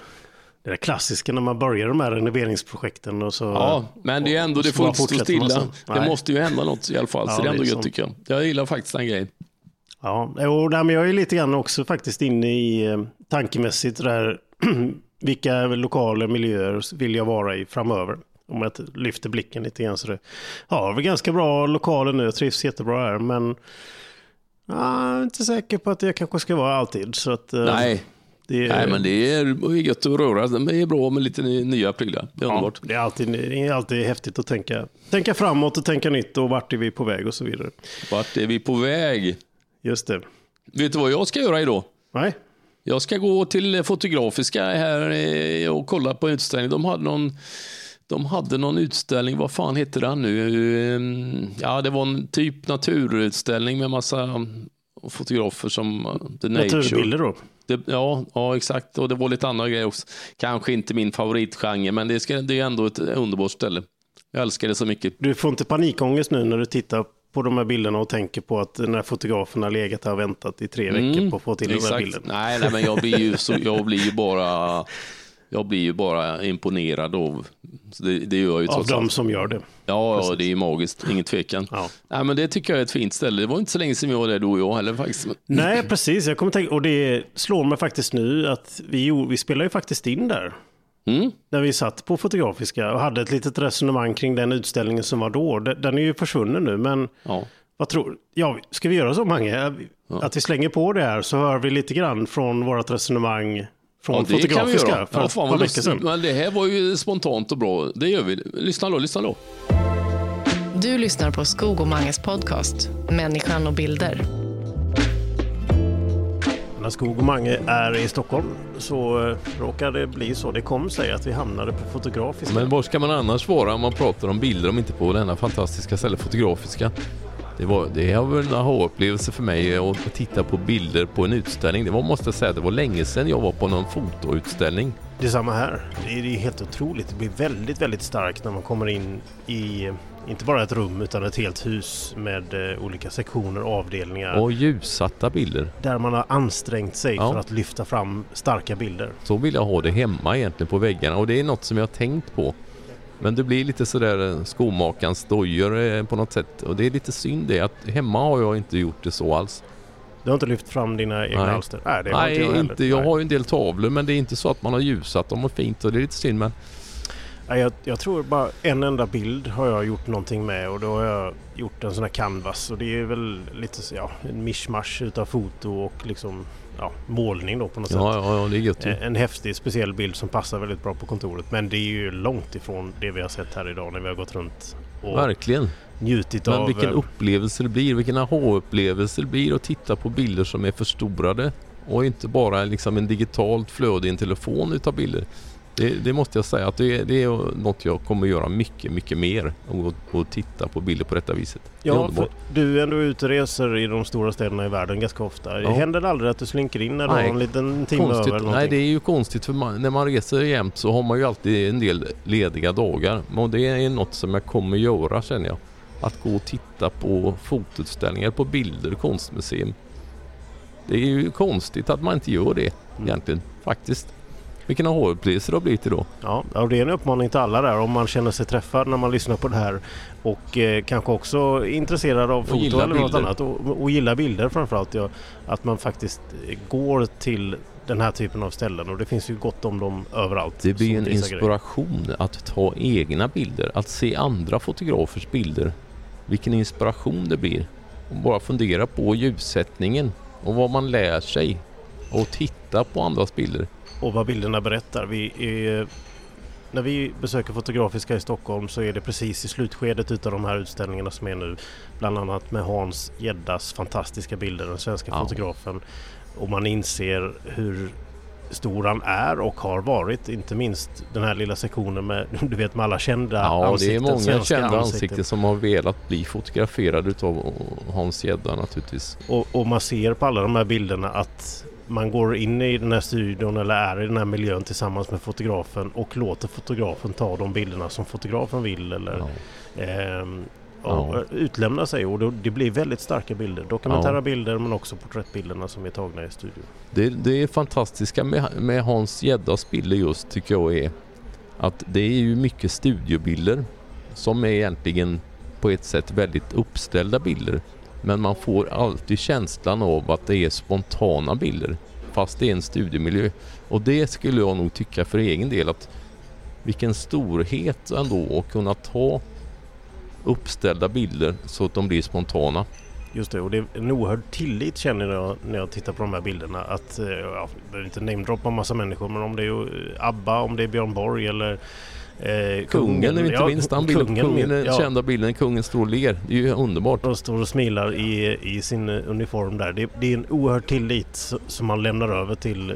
Det där klassiska när man börjar de här renoveringsprojekten och så... Ja, men det är ändå, och det får inte stå stilla. Det måste ju hända något i alla fall, Ja, så det är ändå är gött tycker jag. Jag gillar faktiskt den grejen. Ja, jo, nej, men jag är lite grann också faktiskt inne i eh, tankemässigt där vilka lokaler, miljöer vill jag vara i framöver? Om jag lyfter blicken lite grann så det ja, är väl ganska bra lokaler nu, jag trivs jättebra här, men ja, jag är inte säker på att jag kanske ska vara alltid. Så att, eh, Nej, det, nej, men det är gött att röra sig. Det är bra med lite ny- nya prylar. Det är ja, underbart. det, är alltid, det är alltid häftigt att tänka, tänka framåt och tänka nytt och vart är vi på väg och så vidare. Vart är vi på väg? Just det. Vet du vad jag ska göra idag? Nej, Jag ska gå till Fotografiska här eh, och kolla på utställning. De hade någon, de hade någon utställning, vad fan heter den nu? Eh, Ja, det var en typ naturutställning med massa fotografer som uh, The Nature. naturbilder då. Det, ja, ja, exakt. Och det var lite andra grejer också. Kanske inte min favoritgenre, men det, ska, det är ändå ett underbart ställe. Jag älskar det så mycket. Du får inte panikångest nu när du tittar på de här bilderna och tänker på att den här fotografen har legat här och väntat i tre veckor på att få till den här Mm, Exakt. bilden. Nej, nej, men jag blir ju, så, jag blir ju bara... Jag blir ju bara imponerad av, det, det gör ju Av de som gör det. Ja, ja, det är magiskt, ingen tvekan. Ja. Nej, men det tycker jag är ett fint ställe. Det var inte så länge sedan vi var där, du och jag heller faktiskt. Nej, precis. Jag kommer tänka, och det slår mig faktiskt nu att vi, vi spelar ju faktiskt in där. Mm? När vi satt på Fotografiska och hade ett litet resonemang kring den utställningen som var då. Den den är ju försvunnen nu, men Ja. vad tror Ja, ska vi göra så Mange? Att vi slänger på det här så hör vi lite grann från vårt resonemang från Ja, Fotografiska för Ja, fan vad veckor sedan. Men det här var ju spontant och bra. Det gör vi. Lyssna då, lyssna då. Du lyssnar på Skog och Manges podcast Människan och bilder. När Skog och Mange är i Stockholm så eh, råkar det bli så. Det kom sig att vi hamnade på Fotografiska. Men var ska man annars vara om man pratar om bilder om inte på denna fantastiska ställe Fotografiska? Det, var, det har varit en aha-upplevelse för mig att titta på bilder på en utställning. Det var, måste jag säga, det var länge sedan jag var på någon fotoutställning. Det är samma här. Det är det är helt otroligt. Det blir väldigt, väldigt starkt när man kommer in i inte bara ett rum utan ett helt hus med eh, olika sektioner och avdelningar. Och ljussatta bilder. Där man har ansträngt sig Ja. för att lyfta fram starka bilder. Så vill jag ha det hemma egentligen på väggarna och det är något som jag har tänkt på. Men det blir lite sådär eh, skomakarens dojor eh, på något sätt och det är lite synd det att hemma har jag inte gjort det så alls. Du har inte lyft fram dina egna Nej. alster? Nej, det har Nej, inte jag inte. Jag Nej. har ju en del tavlor men det är inte så att man har ljusat dem och fint och det är lite synd men Nej, jag, jag tror bara en enda bild har jag gjort någonting med och då har jag gjort en sån här canvas och det är väl lite ja, en mischmasch utav foto och liksom ja, målning då på något sätt. ja, ja, ja, det är gött ju. Eh, En häftig speciell bild som passar väldigt bra på kontoret. Men det är ju långt ifrån det vi har sett här idag när vi har gått runt och Verkligen. njutit Men av... vilken eh, upplevelse det blir, vilken aha-upplevelse det blir att titta på bilder som är förstorade och inte bara liksom en digitalt flöde i en telefon utav bilder. Det, det måste jag säga att det, är- det är något jag kommer göra mycket, mycket mer och, och titta på bilder på detta viset. Det är Ja, underbart. för du är ändå ute och reser i de stora städerna i världen ganska ofta. Ja. Händer det aldrig att du slinker in när du Nej, har en liten timme Konstigt. över eller Nej, det är ju konstigt för man, när man reser jämt så har man ju alltid en del lediga dagar. Och det är något som jag kommer göra känner jag. Att gå och titta på fotoutställningar, på bilder, konstmuseum. Det är ju konstigt att man inte gör det Mm. egentligen, faktiskt. Vilken aha-upplevelse det har blivit idag. Ja, det är en uppmaning till alla där om man känner sig träffad när man lyssnar på det här och eh, kanske också är intresserad av foto eller något bilder. annat och, och gillar bilder framförallt. Ja, att man faktiskt går till den här typen av ställen och det finns ju gott om dem överallt. Det blir en visar grejer. inspiration att ta egna bilder, att se andra fotografers bilder. Vilken inspiration det blir. Och bara fundera på ljussättningen och vad man lär sig och titta på andras bilder. Och vad bilderna berättar. Vi är, när vi besöker Fotografiska i Stockholm så är det precis i slutskedet utav de här utställningarna som är nu. Bland annat med Hans Geddas fantastiska bilder, den svenska Ja. fotografen. Och man inser hur stor han är och har varit. Inte minst den här lilla sektionen med, du vet, med alla kända Ja, ansikten. det är många kända ansikten som har velat bli fotograferade utav Hans Gedda naturligtvis. Och, och man ser på alla de här bilderna att man går in i den här studion eller är i den här miljön tillsammans med fotografen och låter fotografen ta de bilderna som fotografen vill eller Ja. Ja. och utlämna sig och då, det blir väldigt starka bilder. Dokumentära Ja. bilder men också porträttbilderna som är tagna i studion. Det, det är fantastiska med, med Hans Geddas bilder just tycker jag är att det är ju mycket studiobilder som är egentligen på ett sätt väldigt uppställda bilder. Men man får alltid känslan av att det är spontana bilder fast det är en studiemiljö. Och det skulle jag nog tycka för egen del att vilken storhet ändå att kunna ta uppställda bilder så att de blir spontana. Just det, och det är en oerhörd tillit känner jag när jag tittar på de här bilderna. Att, eh, ja, jag behöver inte namedroppa en massa människor men om det är eh, ABBA, om det är Björn Borg eller eh, Kungen är inte ja, minst, bilden, kungen, kungen den ja. kända bilden, kungen står och ler. Det är ju underbart. De står och smilar i, i sin eh, uniform där. Det, det är en oerhörd tillit som man lämnar över till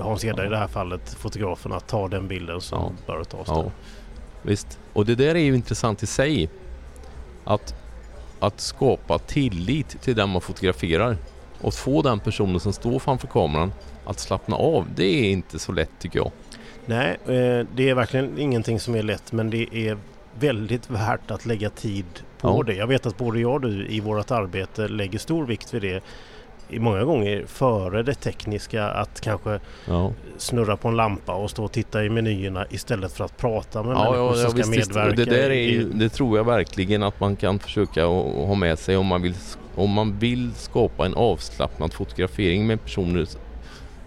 Hans Gedda i det här fallet, fotografen, att ta den bilden som Ja. bör tas Ja, visst. Och det där är ju intressant i sig. Att, att skapa tillit till den man fotograferar och få den personen som står framför kameran att slappna av. Det är inte så lätt tycker jag. Nej, eh, det är verkligen ingenting som är lätt men det är väldigt värt att lägga tid på Ja. det. Jag vet att både jag och du i vårt arbete lägger stor vikt vid det. Många gånger före det tekniska att kanske Ja, snurra på en lampa och stå och titta i menyerna istället för att prata med ja, människor ja, som ska visst, medverka. Det där är ju, det tror jag verkligen att man kan försöka ha med sig om man vill om man vill skapa en avslappnad fotografering med personer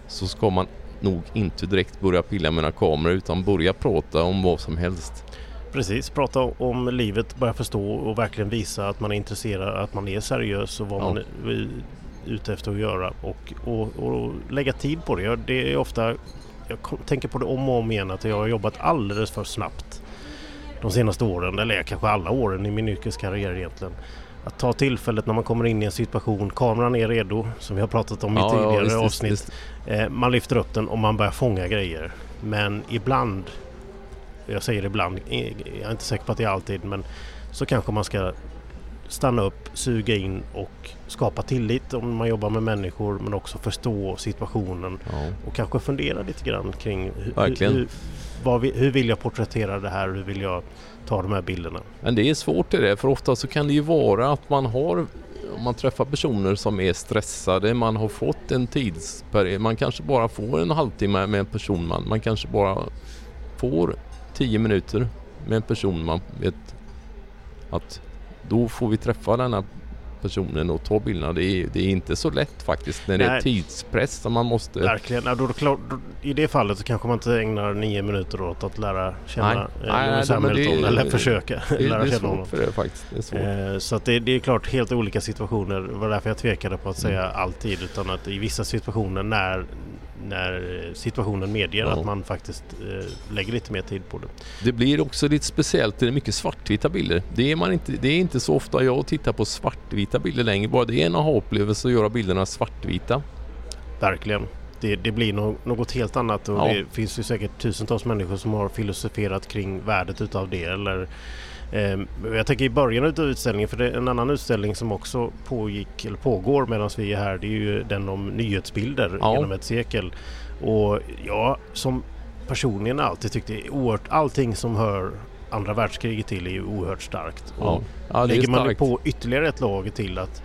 så ska man nog inte direkt börja pilla med några kameror utan börja prata om vad som helst. Precis, prata om livet, börja förstå och verkligen visa att man är intresserad, att man är seriös och vad Ja. man är ute efter att göra och, och, och lägga tid på det. Det är ofta, jag tänker på det om och om igen att jag har jobbat alldeles för snabbt de senaste åren, eller kanske alla åren i min yrkeskarriär egentligen. Att ta tillfället när man kommer in i en situation, kameran är redo som vi har pratat om i Ja, ja, tidigare visst, visst, avsnitt. visst. Eh, man lyfter upp den och man börjar fånga grejer. Men ibland, jag säger ibland, eh, jag är inte säker på att det är alltid, men så kanske man ska stanna upp, suga in och skapa tillit om man jobbar med människor men också förstå situationen Ja. och kanske fundera lite grann kring hur, hur, vad vi, hur vill jag porträttera det här, hur vill jag ta de här bilderna. Men det är svårt det där för ofta så kan det ju vara att man har om man träffar personer som är stressade, man har fått en tidsperiod, man kanske bara får en halvtimme med en person man, man kanske bara får tio minuter med en person man vet att då får vi träffa den här personen och ta bilderna. Det är, det är inte så lätt faktiskt när det är Nej. tidspress som man måste... Verkligen. Ja, då, klart- då, I det fallet så kanske man inte ägnar nio minuter åt att lära känna Nej. eh, Nej, Lewis nej, men det- Hamilton eller försöka Det, är- lära det är känna honom. svårt för det faktiskt. Det är svårt. Eh, Så att det, det är klart helt olika situationer. Det var därför jag tvekade på att säga Mm. alltid. Utan att i vissa situationer när, när situationen medger Ja. att man faktiskt eh, lägger lite mer tid på det. Det blir också lite speciellt, det är mycket svartvita bilder. Det är, man inte, det är inte så ofta jag tittar på svartvita bilder längre. Bara det är en aha-upplevelse att göra bilderna svartvita. Verkligen. Det, det blir no, något helt annat och Ja. det finns ju säkert tusentals människor som har filosoferat kring värdet utav det. Eller, jag tänker i början av utställningen, för det är en annan utställning som också pågick, eller pågår medan vi är här, det är ju den om nyhetsbilder Ja. genom ett sekel. Och jag som personligen alltid tyckte oerhört, allting som hör andra världskriget till är ju oerhört starkt. Ja, Och ja lägger man starkt. på ytterligare ett lager till att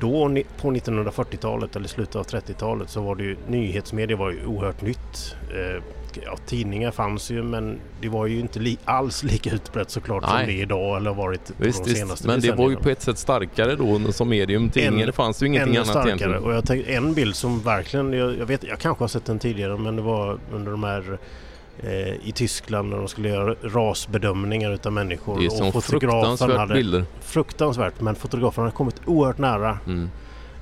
då på 1940-talet eller slutet av 30-talet så var det ju nyhetsmedia var ju oerhört nytt. Ja, tidningar fanns ju men det var ju inte li- alls lika utbrett såklart som Nej. det är idag eller varit på Visst, de visst. senaste Men det var ju på ett sätt starkare då som medium. Tidningen, Än- det fanns ju ingenting annat starkare. egentligen. Och jag tänkte, en bild som verkligen, jag, jag vet, jag kanske har sett den tidigare men det var under de här eh, i Tyskland när de skulle göra rasbedömningar utav människor. Det är som och fotografen fruktansvärt hade, bilder. fruktansvärt men fotografen hade kommit oerhört nära Mm.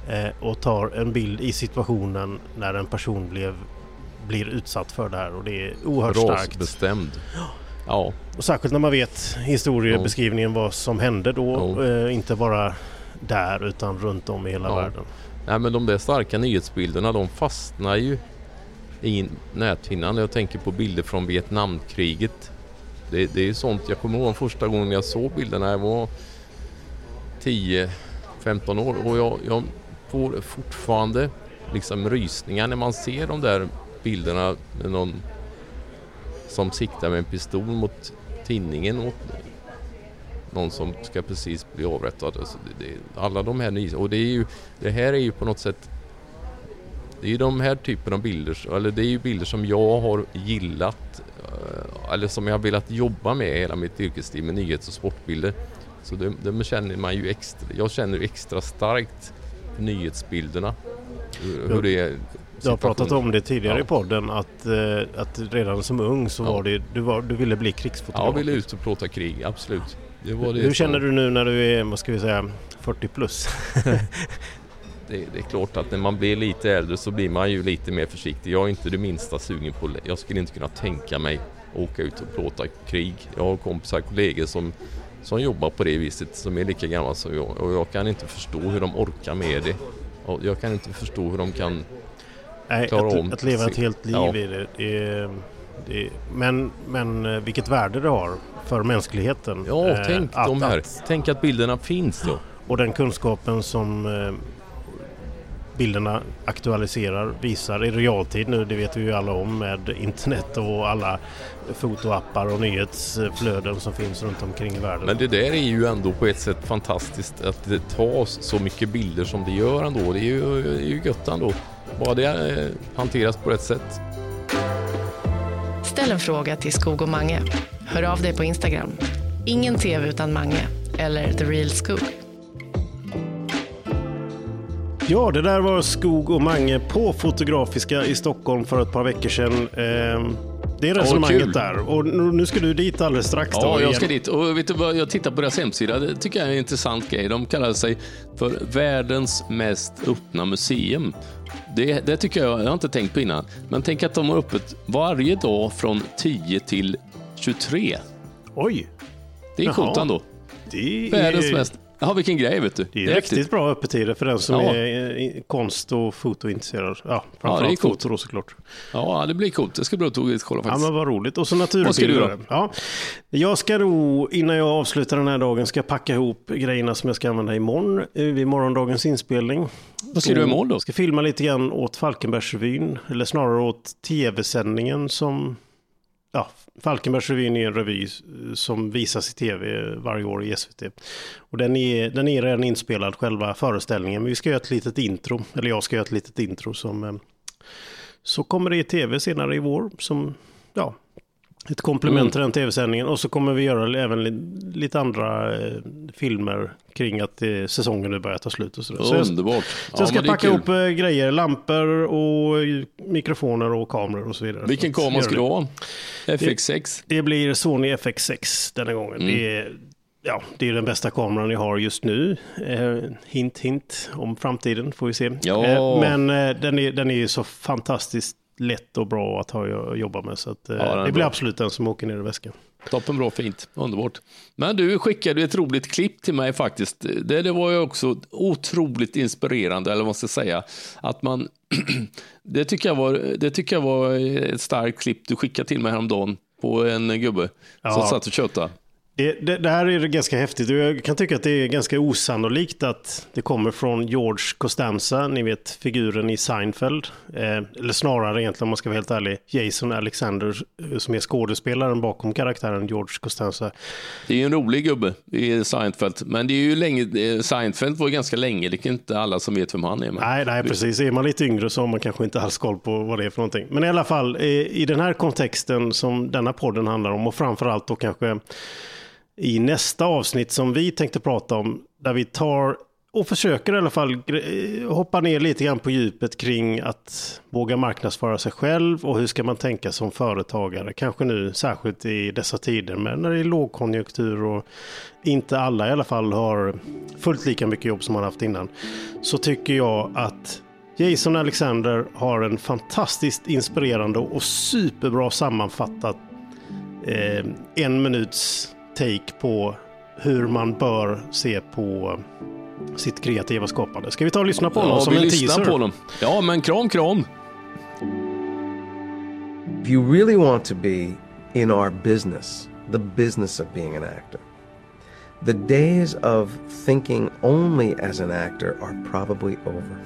eh, och tar en bild i situationen när en person blev, blir utsatt för det här och det är oerhört starkt. Rasbestämd. Ja, Och särskilt när man vet historiebeskrivningen vad som hände då, eh, inte bara där utan runt om i hela Ja. världen. Nej men de där starka nyhetsbilderna de fastnar ju i näthinnan. Jag tänker på bilder från Vietnamkriget. Det, det är sånt jag kommer ihåg första gången jag såg bilderna. Jag var 10-15 år och jag, jag får fortfarande liksom rysningar när man ser de där bilderna med någon som siktar med en pistol mot tinningen mot någon som ska precis bli avrättad. Alltså det, det, alla de här nya, och det är ju, det här är ju på något sätt det är ju de här typen av bilder, eller det är ju bilder som jag har gillat eh, eller som jag har velat jobba med hela mitt yrkesliv med nyhets och sportbilder. Så det, det känner man ju extra, jag känner extra starkt nyhetsbilderna. Hur, hur det är du har pratat om det tidigare ja. i podden att, eh, att redan som ung så ja. var det, du, var, du ville bli krigsfotograf. Ja, jag ville ut och plåta krig, absolut. Det det Hur känner du nu när du är, vad ska vi säga, 40 plus? det, det, är klart att när man blir lite äldre så blir man ju lite mer försiktig. Jag är inte det minsta sugen på Jag skulle inte kunna tänka mig åka ut och plåta krig. Jag har kompisar, kollegor som, som jobbar på det viset som är lika gamla som jag och jag kan inte förstå hur de orkar med det. Och jag kan inte förstå hur de kan Nej, att, om. Att leva ett helt liv ja. i det. det, är, det är, men, men eh, vilket värde det har för mänskligheten. Ja, eh, tänk att, de här. Att, tänk att bilderna finns då. Och den kunskapen som eh, bilderna aktualiserar, visar i realtid nu, det vet vi ju alla om med internet och alla fotoappar och nyhetsflöden som finns runt omkring i världen. Men det där är ju ändå på ett sätt fantastiskt att det tas så mycket bilder som det gör ändå. Det är ju, är ju gött ändå. Bara det eh, hanteras på rätt sätt. Ställ en fråga till Skog och Mange. Hör av dig på Instagram. Ingen TV utan Mange eller The Real Skog. Ja, det där var Skog och Mange på Fotografiska i Stockholm för ett par veckor sedan. Ehm, det är resonemanget oh, där. Och nu ska du dit alldeles strax. Ja, jag ska dit. Och vet du vad, jag tittar på deras hemsida. Det tycker jag är en intressant grej. De kallar sig för världens mest öppna museum. Det, det tycker jag, jag har inte tänkt på innan. Men tänk att de har öppet varje dag från 10 till 23. Oj! Det är coolt ändå. Det är... Världens mest Ja, vilken grej vet du. Det är, det är riktigt häftigt. bra öppettider för den som ja. är konst och fotointresserad. Ja, framförallt ja, det är foto då såklart. Ja, det blir coolt. Det ska bli att kolla faktiskt. Ja, men vad roligt. Och så naturbilder. Ja. Jag ska då, innan jag avslutar den här dagen, ska packa ihop grejerna som jag ska använda imorgon eh, vid morgondagens inspelning. Vad ska du imorgon då? Jag ska filma lite grann åt Falkenbergsrevyn, eller snarare åt tv-sändningen som ja, Falkenbergsrevyn är en revy eh, som visas i tv varje år i SVT. Och den är, den är redan inspelad, själva föreställningen. Men vi ska göra ett litet intro, eller jag ska göra ett litet intro som... Eh, så kommer det i tv senare i vår som, ja, ett komplement mm. till den tv-sändningen. Och så kommer vi göra även lite andra eh, filmer kring att eh, säsongen nu börjar ta slut och sådär. Så Underbart. Så jag, så jag ska packa ihop eh, grejer, lampor och mikrofoner och kameror och så vidare. Vilken kamera ska du ha? FX6? Det, det, blir Sony FX6 denna gången. Mm. Det, är, ja, det är den bästa kameran jag har just nu. Eh, hint, hint om framtiden får vi se. Ja. Men den, är, den är så fantastiskt lätt och bra att ha att jobba med. Så att, ja, det blir absolut den som åker ner i väskan. Toppen bra, fint, underbart. Men du skickade ett roligt klipp till mig faktiskt. Det, det var ju också otroligt inspirerande, eller vad man ska säga. Att man, det, tycker jag var, det tycker jag var ett starkt klipp du skickade till mig häromdagen på en gubbe ja. som satt och tjötade. Det, det, det, här är ganska häftigt jag kan tycka att det är ganska osannolikt att det kommer från George Costanza, ni vet figuren i Seinfeld. Eh, eller snarare egentligen om man ska vara helt ärlig, Jason Alexander eh, som är skådespelaren bakom karaktären George Costanza. Det är ju en rolig gubbe i Seinfeld, men det är ju länge, eh, Seinfeld var ganska länge, det är inte alla som vet vem han är. Men... Nej, nej, precis. Är man lite yngre så har man kanske inte alls koll på vad det är för någonting. Men i alla fall, i den här kontexten som denna podden handlar om och framförallt då kanske i nästa avsnitt som vi tänkte prata om. Där vi tar och försöker i alla fall eh, hoppa ner lite grann på djupet kring att våga marknadsföra sig själv och hur ska man tänka som företagare. Kanske nu särskilt i dessa tider men när det är lågkonjunktur och inte alla i alla fall har fullt lika mycket jobb som man haft innan. Så tycker jag att Jason Alexander har en fantastiskt inspirerande och superbra sammanfattat eh, en minuts take på hur man bör se på sitt kreativa skapande. Ska vi ta och lyssna på honom ja, som en teaser? På honom. Ja, men kram, kram. you really want to be in our business, the business of being an actor, the days of thinking only as an actor are probably over.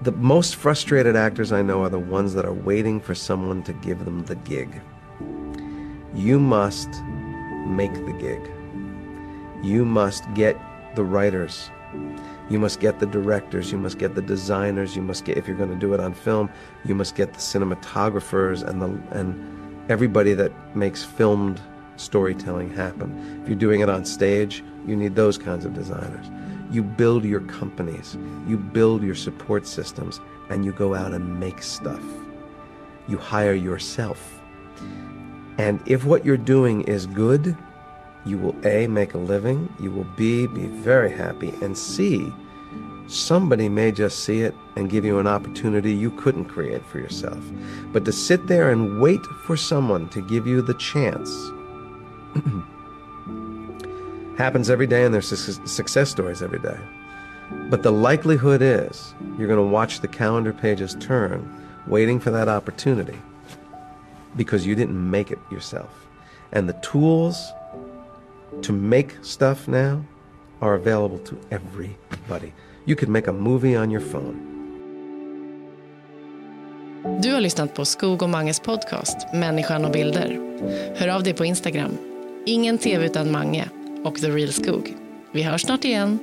The most frustrated actors I know are the ones that are waiting for someone to give them the gig. You must make the gig. You must get the writers. You must get the directors. You must get the designers. You must get, if you're going to do it on film, you must get the cinematographers and the and everybody that makes filmed storytelling happen. If you're doing it on stage, you need those kinds of designers. You build your companies, you build your support systems, and you go out and make stuff. You hire yourself. And if what you're doing is good, you will A, make a living, you will B, be very happy, and C, somebody may just see it and give you an opportunity you couldn't create for yourself. But to sit there and wait for someone to give you the chance happens every day and there's su- success stories every day. But the likelihood is you're going to watch the calendar pages turn waiting for that opportunity because you didn't make it yourself. And the tools to make stuff now are available to everybody. You could make a movie on your phone. Du har lyssnat på Skog och Manges podcast Människan och bilder. Hör av dig på Instagram. Ingen tv utan Mange och The Real Skog. Vi hörs snart igen.